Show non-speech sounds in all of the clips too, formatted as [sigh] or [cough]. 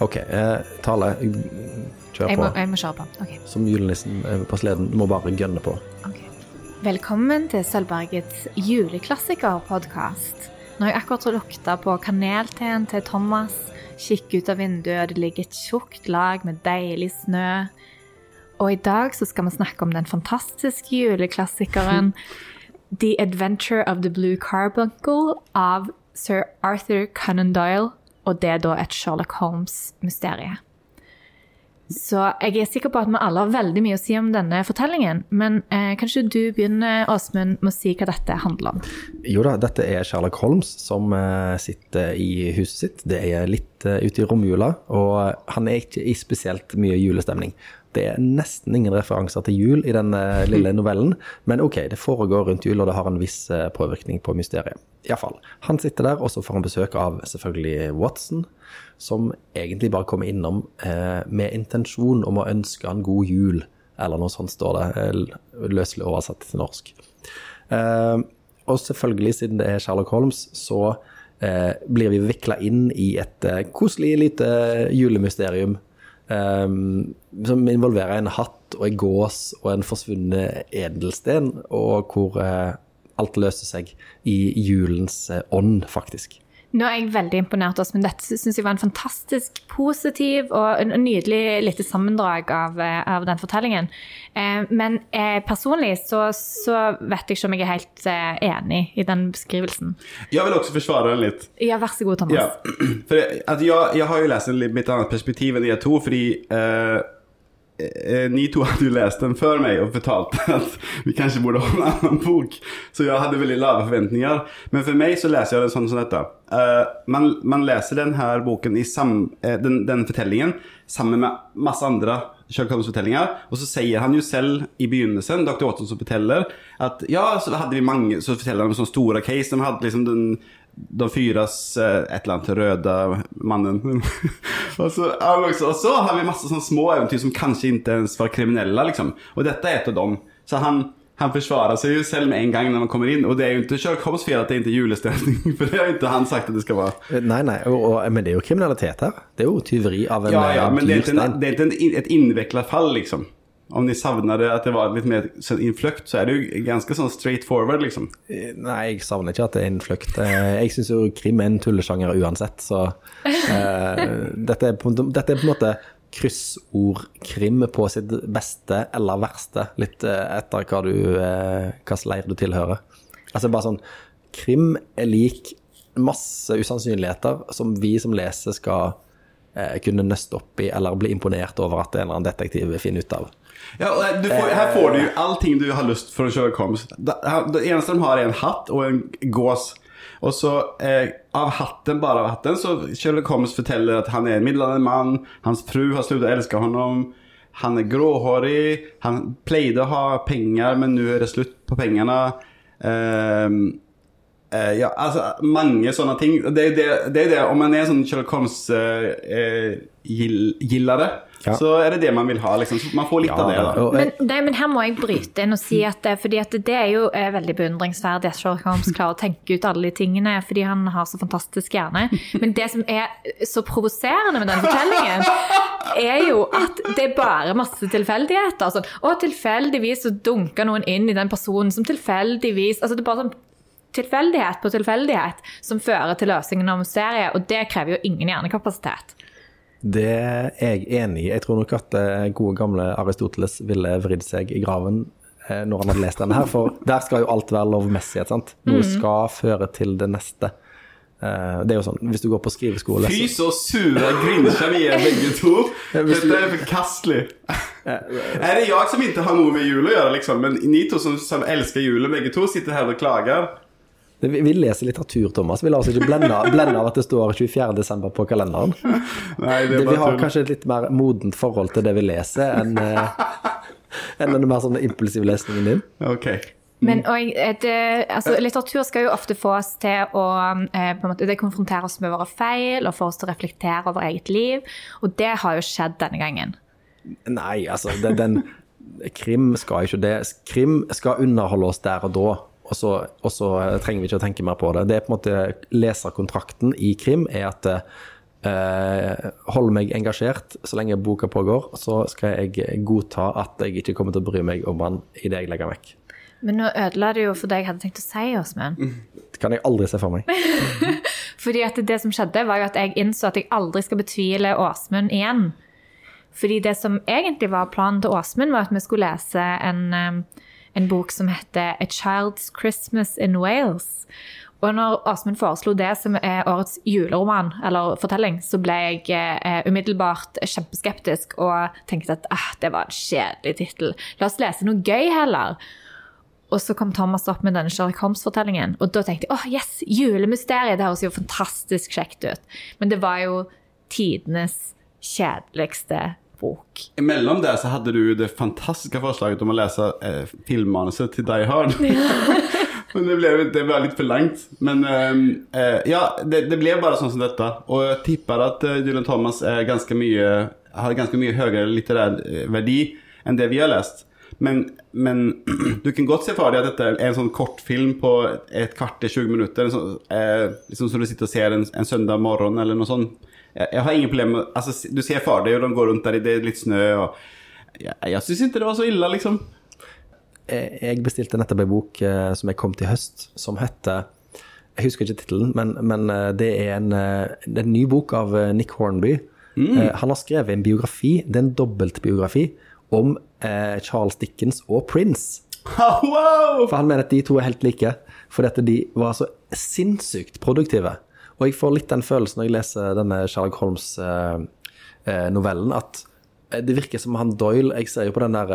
OK, eh, Tale, kjør Jeg må, på. jeg må kjøre på. Okay. Som julenissen eh, på sleden. Du må bare gønne på. Okay. Velkommen til Sølvbergets juleklassiker-podkast. Nå har jeg akkurat lukta på kanelteen til Thomas, kikker ut av vinduet, det ligger et tjukt lag med deilig snø. Og i dag så skal vi snakke om den fantastiske juleklassikeren The Adventure of the Blue Carbuncle av sir Arthur Conan Doyle, og det er da et Sherlock Holmes-mysterie. Så jeg er sikker på at vi alle har veldig mye å si om denne fortellingen. Men eh, kanskje du begynner, Åsmund, med å si hva dette handler om? Jo da, dette er Sherlock Holmes som eh, sitter i huset sitt. Det er litt eh, ute i romjula, og han er ikke i spesielt mye julestemning. Det er nesten ingen referanser til jul i den eh, lille novellen, men ok, det foregår rundt jul, og det har en viss eh, påvirkning på mysteriet. Iallfall. Han sitter der, og så får han besøk av selvfølgelig Watson, som egentlig bare kommer innom eh, med intensjon om å ønske han god jul, eller noe sånt står det, eh, løselig oversatt til norsk. Eh, og selvfølgelig, siden det er Sherlock Holmes, så eh, blir vi vikla inn i et eh, koselig lite julemysterium eh, som involverer en hatt og en gås og en forsvunnet edelsten, og hvor uh, alt løser seg i julens eh, ånd, faktisk. Nå er jeg veldig imponert, men Dette syns jeg var en fantastisk positiv og en en nydelig lite sammendrag av, eh, av den fortellingen. Eh, men eh, personlig så, så vet jeg ikke om jeg er helt eh, enig i den beskrivelsen. Jeg vil også forsvare den litt. Ja, vær så god, Thomas. Ja, [clears throat] for jeg, att jeg, jag har jo lest den med annet annat perspektiv enn de to, fordi eh, ni to hade ju läst den för mig och förtalt [laughs] att vi kanske borde ha en annan bok. Så jag hade väldigt lave förväntningar. Men för mig så läser jag den sånn som detta. Eh, man, man läser den boken i sam, eh, den, den förtällningen sammen med masse andre Sherlock Holmes-fortellinger. Og så sier han jo selv i begynnelsen, Dr. Watson som forteller, at ja, så hadde vi mange som forteller om sånne store case. De hadde liksom den de fyras eh, et eller annet røde mannen. [laughs] og, så, men og så har vi masse sånne små eventyr som kanskje ikke ens var kriminelle. Liksom. Og dette er et av dem. Så han, han forsvarer seg jo selv med en gang når man kommer inn. Og det er jo ikke Sherlock fel at det ikke er julestemning, [laughs] for det har jo ikke han sagt at det skal være. Eh, Nei, nei, og, og, men det er jo kriminalitet her. Det er jo tyveri av en Ja, ja, eh, men det er ikke, en, det er en, fall, liksom. Om ni savner at det var litt mer sånn innfløkt, så er det jo ganske sånn straight forward, liksom. Eh, Nei, jeg savner ikke at det er innfløkt. Eh, Jeg syns jo krim er en tullesjanger uansett, så uh, [laughs] dette, er på, dette er på en måte kryssordkrim på sitt beste eller verste, litt etter hva du hvilken leir du tilhører. Altså bare sånn Krim er lik masse usannsynligheter som vi som leser skal kunne nøste opp i eller bli imponert over at en eller annen detektiv finner ut av. Ja, du får, her får du jo allting du har lyst for å kjøre koms. Det, det eneste de har er en hatt og en gås. Og så eh, av hatten, bare av hatten, så Sherlock Holmes forteller at han er en middelaldrende mann, hans fru har sluttet å elske honom, han er gråhårig, han pleide å ha penger, men nå er det slutt på pengene. Ehm, eh, ja, altså mange sånne ting. Det er det, det, det om man er sånn Sherlock Holmes-gillere, Ja. så er det det man vil ha. Liksom. Man får litt av det. da. Men, nei, men her må jeg bryte inn og si at det, fordi at det er jo er veldig beundringsverdig at Sherlock Holmes [laughs] klarer å tenke ut alle de tingene, fordi han har så fantastisk hjerne. Men det som er så provoserende med den fortellingen, er jo at det er bare masse tilfeldigheter. Sånn, og tilfeldigvis så dunker noen inn i den personen som tilfeldigvis altså det er bare sånn tilfeldighet på tilfeldighet som fører til løsningen av mysteriet, og det krever jo ingen hjernekapasitet. Det er jeg enig i. Jeg tror nok at eh, gode gamle Aristoteles ville vridd seg i graven eh, når han hadde lest denne her, for [laughs] der skal jo alt være lovmessighet, sant? Noe skal føre til det neste. Eh, Det er jo sånn, hvis du går på skriveskole Fy så, sure sura grinsjer vi er begge to. [laughs] Dette er forkastelig. [laughs] Er det jeg som ikke har noe med jul å gjøre, liksom? Men ni to som, som elsker julen begge to, sitter her og klager. Vi, vi leser litteratur, Thomas. Vi lar oss ikke blende, [laughs] blende av at det står 24. desember på kalenderen. Nei, det vi har tull. kanskje et litt mer modent forhold til det vi leser, enn eh, [laughs] enn den mer sånn impulsive lesningen din. Ok. Men og, det, altså, litteratur skal jo ofte få oss til å eh, på en måte, det konfrontere oss med våre feil og få oss til å reflektere over eget liv. Og det har jo skjedd denne gangen. Nei, altså, det, den Krim skal ikke det. Krim skal underholde oss der og da. Og så, og så trenger vi ikke å tenke mer på det. Det er på en måte Leserkontrakten i krim er at eh, hold meg engasjert så lenge boka pågår, så skal jeg godta at jeg ikke kommer til å bry meg om han idet jeg legger vekk. Men nå ødela det jo for det jeg hadde tenkt å si, Åsmund. Det kan jeg aldri se for meg. [laughs] Fordi at det som skjedde, var jo at jeg innså at jeg aldri skal betvile Åsmund igjen. Fordi det som egentlig var planen til Åsmund, var at vi skulle lese en, um, en bok som heter A Child's Christmas in Wales. Og når Åsmund foreslo det som er årets juleroman, eller fortelling, så ble jeg eh, umiddelbart kjempeskeptisk og tenkte at ah, det var en kjedelig tittel. La oss lese noe gøy heller. Og så kom Thomas opp med denne Sherlock Holmes-fortellingen. Og da tenkte jeg åh, oh, yes, julemysteriet, det høres jo fantastisk kjekt ut. Men det var jo tidenes kjedeligste bok. Imellom det så hadde du det fantastiske forslaget om å lese eh, filmmanuset til Die Hard. [laughs] Men det ble, det ble, litt for langt. Men eh, ja, det, det, ble bare sånn som dette. Og jeg tipper at Dylan Thomas ganske mye, har ganske mye høyere litterær eh, verdi enn det vi har lest. Men, men, [clears throat] du kan godt se for deg at dette er en sånn kortfilm på et kvarter, 20 minutter. Sånn, eh, liksom som du sitter og ser en, en, søndag morgen eller noe sånt. Jeg, jeg har ingen problem med altså, Du ser for deg, og de går rundt der, det er litt snø, og Jeg, jeg syns ikke det var så ille, liksom jeg bestilte nettopp en bok eh, som jeg kom til i høst, som heter Jeg husker ikke tittelen, men, men, eh, det, er en, eh, det er en ny bok av Nick Hornby. Mm. Han har skrevet en biografi, det er en dobbeltbiografi, om Charles Dickens og Prince. wow! For han mener at de to er helt like, fordi at de var så sinnssykt produktive. Og jeg får litt den følelsen når jeg leser denne Sherlock Holmes-novellen, at det virker som han Doyle Jeg ser jo på den der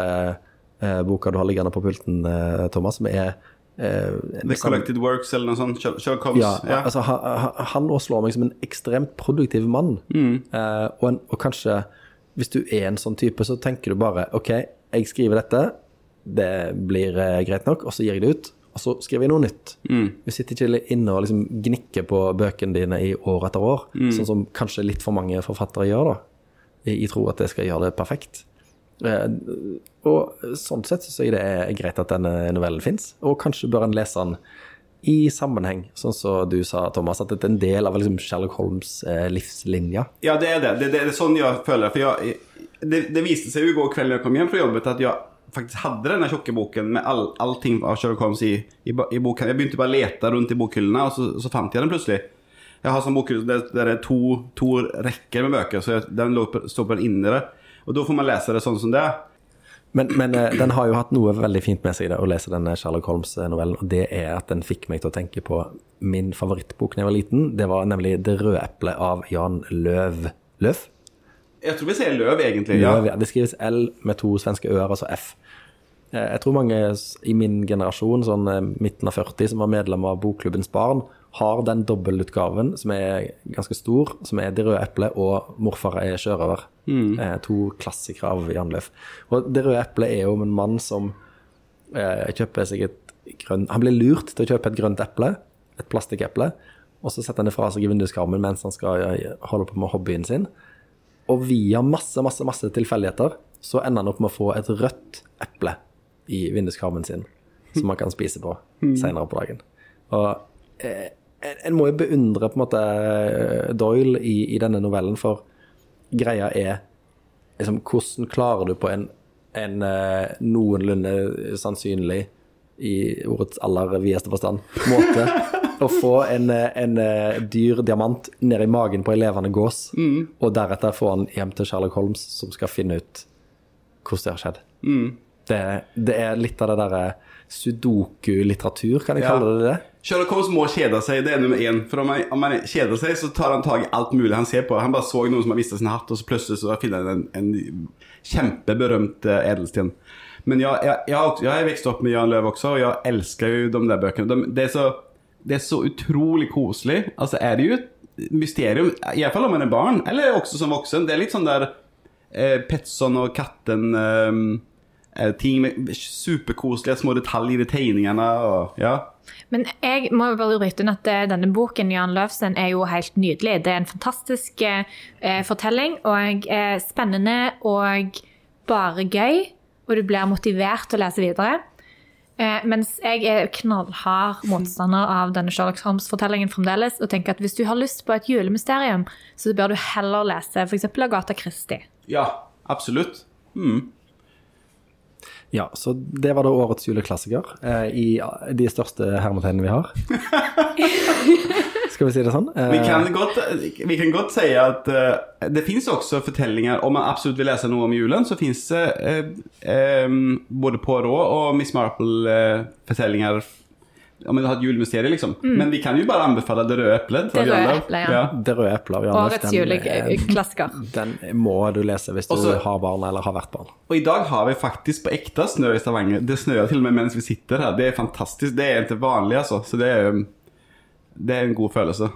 eh, boka du har liggende på pulten, eh, Thomas, som er eh, The Collected Works eller noe sånt? Sherlock Holmes? Ja, ja. Altså, han, han slår meg som en ekstremt produktiv mann. Mm. Eh, og, en, og, kanskje, hvis du er en sånn type, så tenker du bare OK, jeg skriver dette, det blir eh, greit nok, og så gir jeg det ut. Og så skriver jeg noe nytt. Mm. Du sitter ikke inne og liksom gnikker på bøkene dine i år etter år, mm. sånn som kanskje litt for mange forfattere gjør, da. I, i tro at det skal gjøre det perfekt. Eh, og sånn sett syns jeg det er greit at denne novellen fins, og kanskje bør en lese den i sammenheng, sånn som du sa, Thomas, at dette er en del av liksom Sherlock Holmes' eh, livslinje. Ja, det er det. Det, det, det er sånn jeg føler. For jeg, det, det, viste seg jo i går kveld da jeg kom hjem fra jobbet, at jeg faktisk hadde denne tjukke boken med all, allting av Sherlock Holmes i, i, i boken. Jeg begynte bare å lete rundt i bokhyllene, og så, så, fant jeg den plutselig. Jeg har sånn bokhylle der det er to, to, rekker med bøker, så den står på den indre. Og da får man lese det sånn som det. Men, men eh, den har jo hatt noe veldig fint med seg, det, å lese denne Sherlock Holmes-novellen. Og det er at den fikk meg til å tenke på min favorittbok da jeg var liten. Det var nemlig 'Det røde eplet' av Jan Løv. Løv? Jeg tror vi sier Løv, egentlig. Løv, ja. Det skrives L med to svenske ø-er, altså F. Eh, jeg tror mange i min generasjon, sånn eh, midten av 40, som var medlem av Bokklubbens barn, har den dobbeltutgaven som er ganske stor, som er 'Det røde eplet' og 'Morfar er sjørøver'. Mm. Eh, to klassikere av Jan Løf. Og 'Det røde eplet' er jo om en mann som eh, kjøper seg et grønt Han blir lurt til å kjøpe et grønt eple, et plastikkeple, og så setter han det fra seg i vinduskarmen mens han skal holde på med hobbyen sin. Og via masse, masse, masse tilfeldigheter så ender han opp med å få et rødt eple i vinduskarmen sin som man kan spise på [laughs] mm. seinere på dagen. Og eh, en må jo beundre på en måte Doyle i, i denne novellen, for greia er liksom, Hvordan klarer du på en, en uh, noenlunde sannsynlig, i ordets aller videste forstand, måte [laughs] å få en, en uh, dyr diamant ned i magen på en levende gås, mm. og deretter få han hjem til Sherlock Holmes, som skal finne ut hvordan det har skjedd. Mm. Det, det, er litt av det derre sudoku-litteratur, kan jeg ja. kalle det det? Sherlock Holmes må kjede seg, det er nummer én. For om, han, om han kjeder seg, så tar han tak i alt mulig han ser på. Han bare så noen som har mista sin hatt, og så plutselig så finner han en, en kjempeberømt edelsten. Men jeg, jeg, jeg, jeg opp med Jan Løv også, og jeg elsker jo de der bøkene. De, det, er så, det, er så, utrolig koselig. Altså er det jo et mysterium, iallfall om man er barn, eller også som voksen. Det er litt sånn der eh, Petson og katten eh, eh Ting med superkoselige små detaljer i tegningene og ja. Men jeg må jo bare bryte inn at eh, denne boken Jan Løvsen er jo helt nydelig. Det er en fantastisk eh, fortelling og eh, spennende og bare gøy. Og du blir motivert til å lese videre. Eh, mens jeg er knallhard motstander av denne Sherlock Holmes-fortellingen fremdeles, og tenker at hvis du har lyst på et julemysterium, så bør du heller lese f.eks. Agatha Christie. Ja, absolutt. Mm. Ja, så det var da årets juleklassiker eh, i de største hermetegnene vi har. [laughs] Skal vi si det sånn? Eh, Vi kan godt, vi kan godt si at uh, det fins også fortellinger, om man absolutt vil lese noe om julen, så fins det uh, um, både Poirot og Miss Marple-fortellinger om man har et julemysterium, liksom. Men vi kan jo bare anbefale Det røde eplet. Mm. Det røde eplet, ja. ja. Det røde eplet av Janus, Årets den, eh, juleklassiker. Den må du lese hvis du Også- har barn eller har vært barn. Og i dag har vi faktisk på ekte snø i Stavanger. Det snør til og med mens vi sitter her. Det er fantastisk. Det er ikke vanlig, altså. Så det er, det er en god følelse.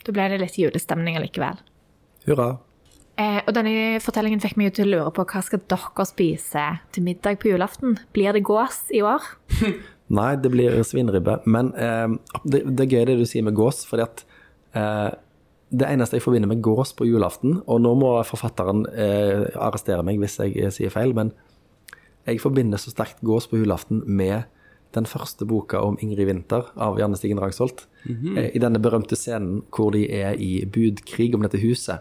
Da ble det litt julestemning allikevel. Hurra. Eh, og denne fortellingen fikk meg jo til å lure på hva skal dere spise til middag på julaften? Blir det gås i år? [laughs] Nei, det blir svinribbe. Men eh, det, det er gøy det du sier med gås, fordi at eh, det eneste jeg forbinder med gås på julaften, og nå må forfatteren eh, arrestere meg hvis jeg eh, sier feil, men jeg forbinder så sterkt gås på julaften med den første boka om Ingrid Winther av Janne Stigen Rangsholt. eh, I denne berømte scenen hvor de er i budkrig om dette huset,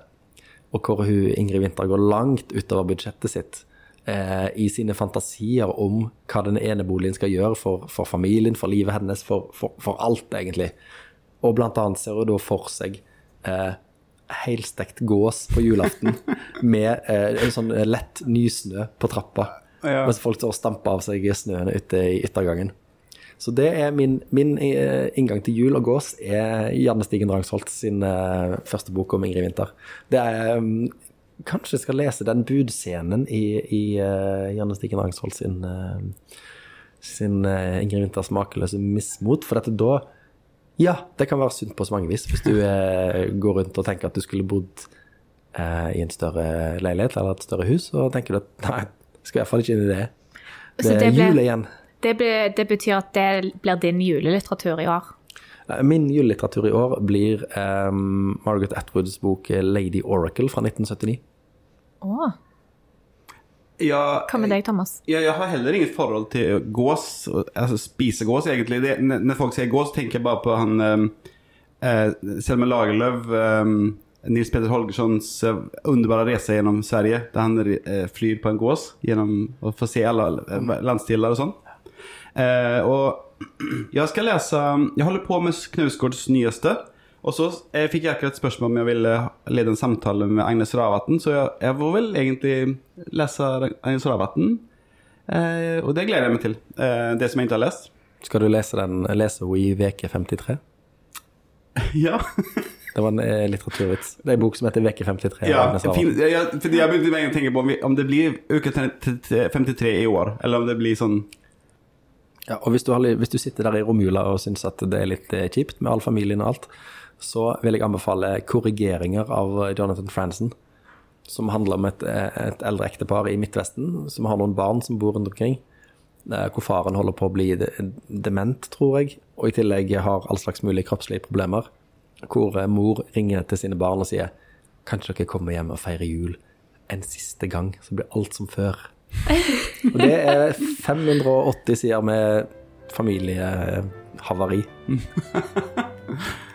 og hvor hun, Ingrid Winther går langt utover budsjettet sitt eh, i sine fantasier om hva den ene boligen skal gjøre for, for familien, for livet hennes, for, for, for alt, egentlig. Og blant annet ser hun da for seg eh, helstekt gås på julaften [laughs] med eh, en sånn lett nysnø på trappa, Ja. mens folk står og stamper av seg snøen ute i yttergangen. Så det er min, min eh, inngang til jul og gås er Janne Stigen Drangsholt sin eh, første bok om Ingrid Winther. Det er um, Kanskje jeg skal lese den budscenen i, i eh, Janne Stigen Drangsholt sin, sin Ingrid Winthers makeløse mismot, for dette da Ja, det kan være sunt på så mange vis. Hvis du eh, går rundt og tenker at du skulle bodd eh, i en større leilighet eller et større hus, og tenker du at nei, skal i hvert fall ikke inn i det. Det Så er det jul igjen. Det, ble- det betyr at det blir din julelitteratur i år. Eh, Min julelitteratur i år blir um, Margaret Atwoods bok eh, 'Lady Oracle' fra 1979. Åh. Ja, hva med deg, Thomas? Ja, jeg har heller inget forhold til gås, altså spisegås egentlig. Det, når folk sier gås, tenker jeg bare på han eh, Selma Lagerlöf, Eh, Nils Petter Holgerssons eh, underbara resa gjennom Sverige, der han eh, flyr på en gås gjennom å få se alle eh, landsdelar og sånn. Eh, og jeg skal lese Jeg holder på med Knausgårds nyeste. Og så eh, fikk jeg akkurat spørsmål om jeg ville lede en samtale med Agnes Ravatn, så jeg, jeg får vel egentlig lese Agnes Ravatn. Eh, og det gleder jeg meg til. Eh, det som jeg ikke har lest. Skal du lese den lese hun i veke 53? [laughs] ja. Det var en eh, litteraturvits. Det er en bok som heter Veke 53. ja fin, jeg, fordi jeg begynte å tenke på om, vi, om det blir uke 53 i år, eller om det blir sånn Ja, og hvis du, har, hvis du sitter der i romjula og syns at det er litt eh, kjipt med all familien og alt, så vil jeg anbefale korrigeringer av Jonathan Franzen, som handler om et, eh, et eldre ektepar i Midtvesten som har noen barn som bor rundt omkring, eh, hvor faren holder på å bli dement, tror jeg, og i tillegg har all slags mulige kroppslige problemer, hvor mor ringer til sine barn og sier Kanskje dere kommer hjem og feirer jul en siste gang, så blir alt som før. Og det er 580 sider med familiehavari. [laughs]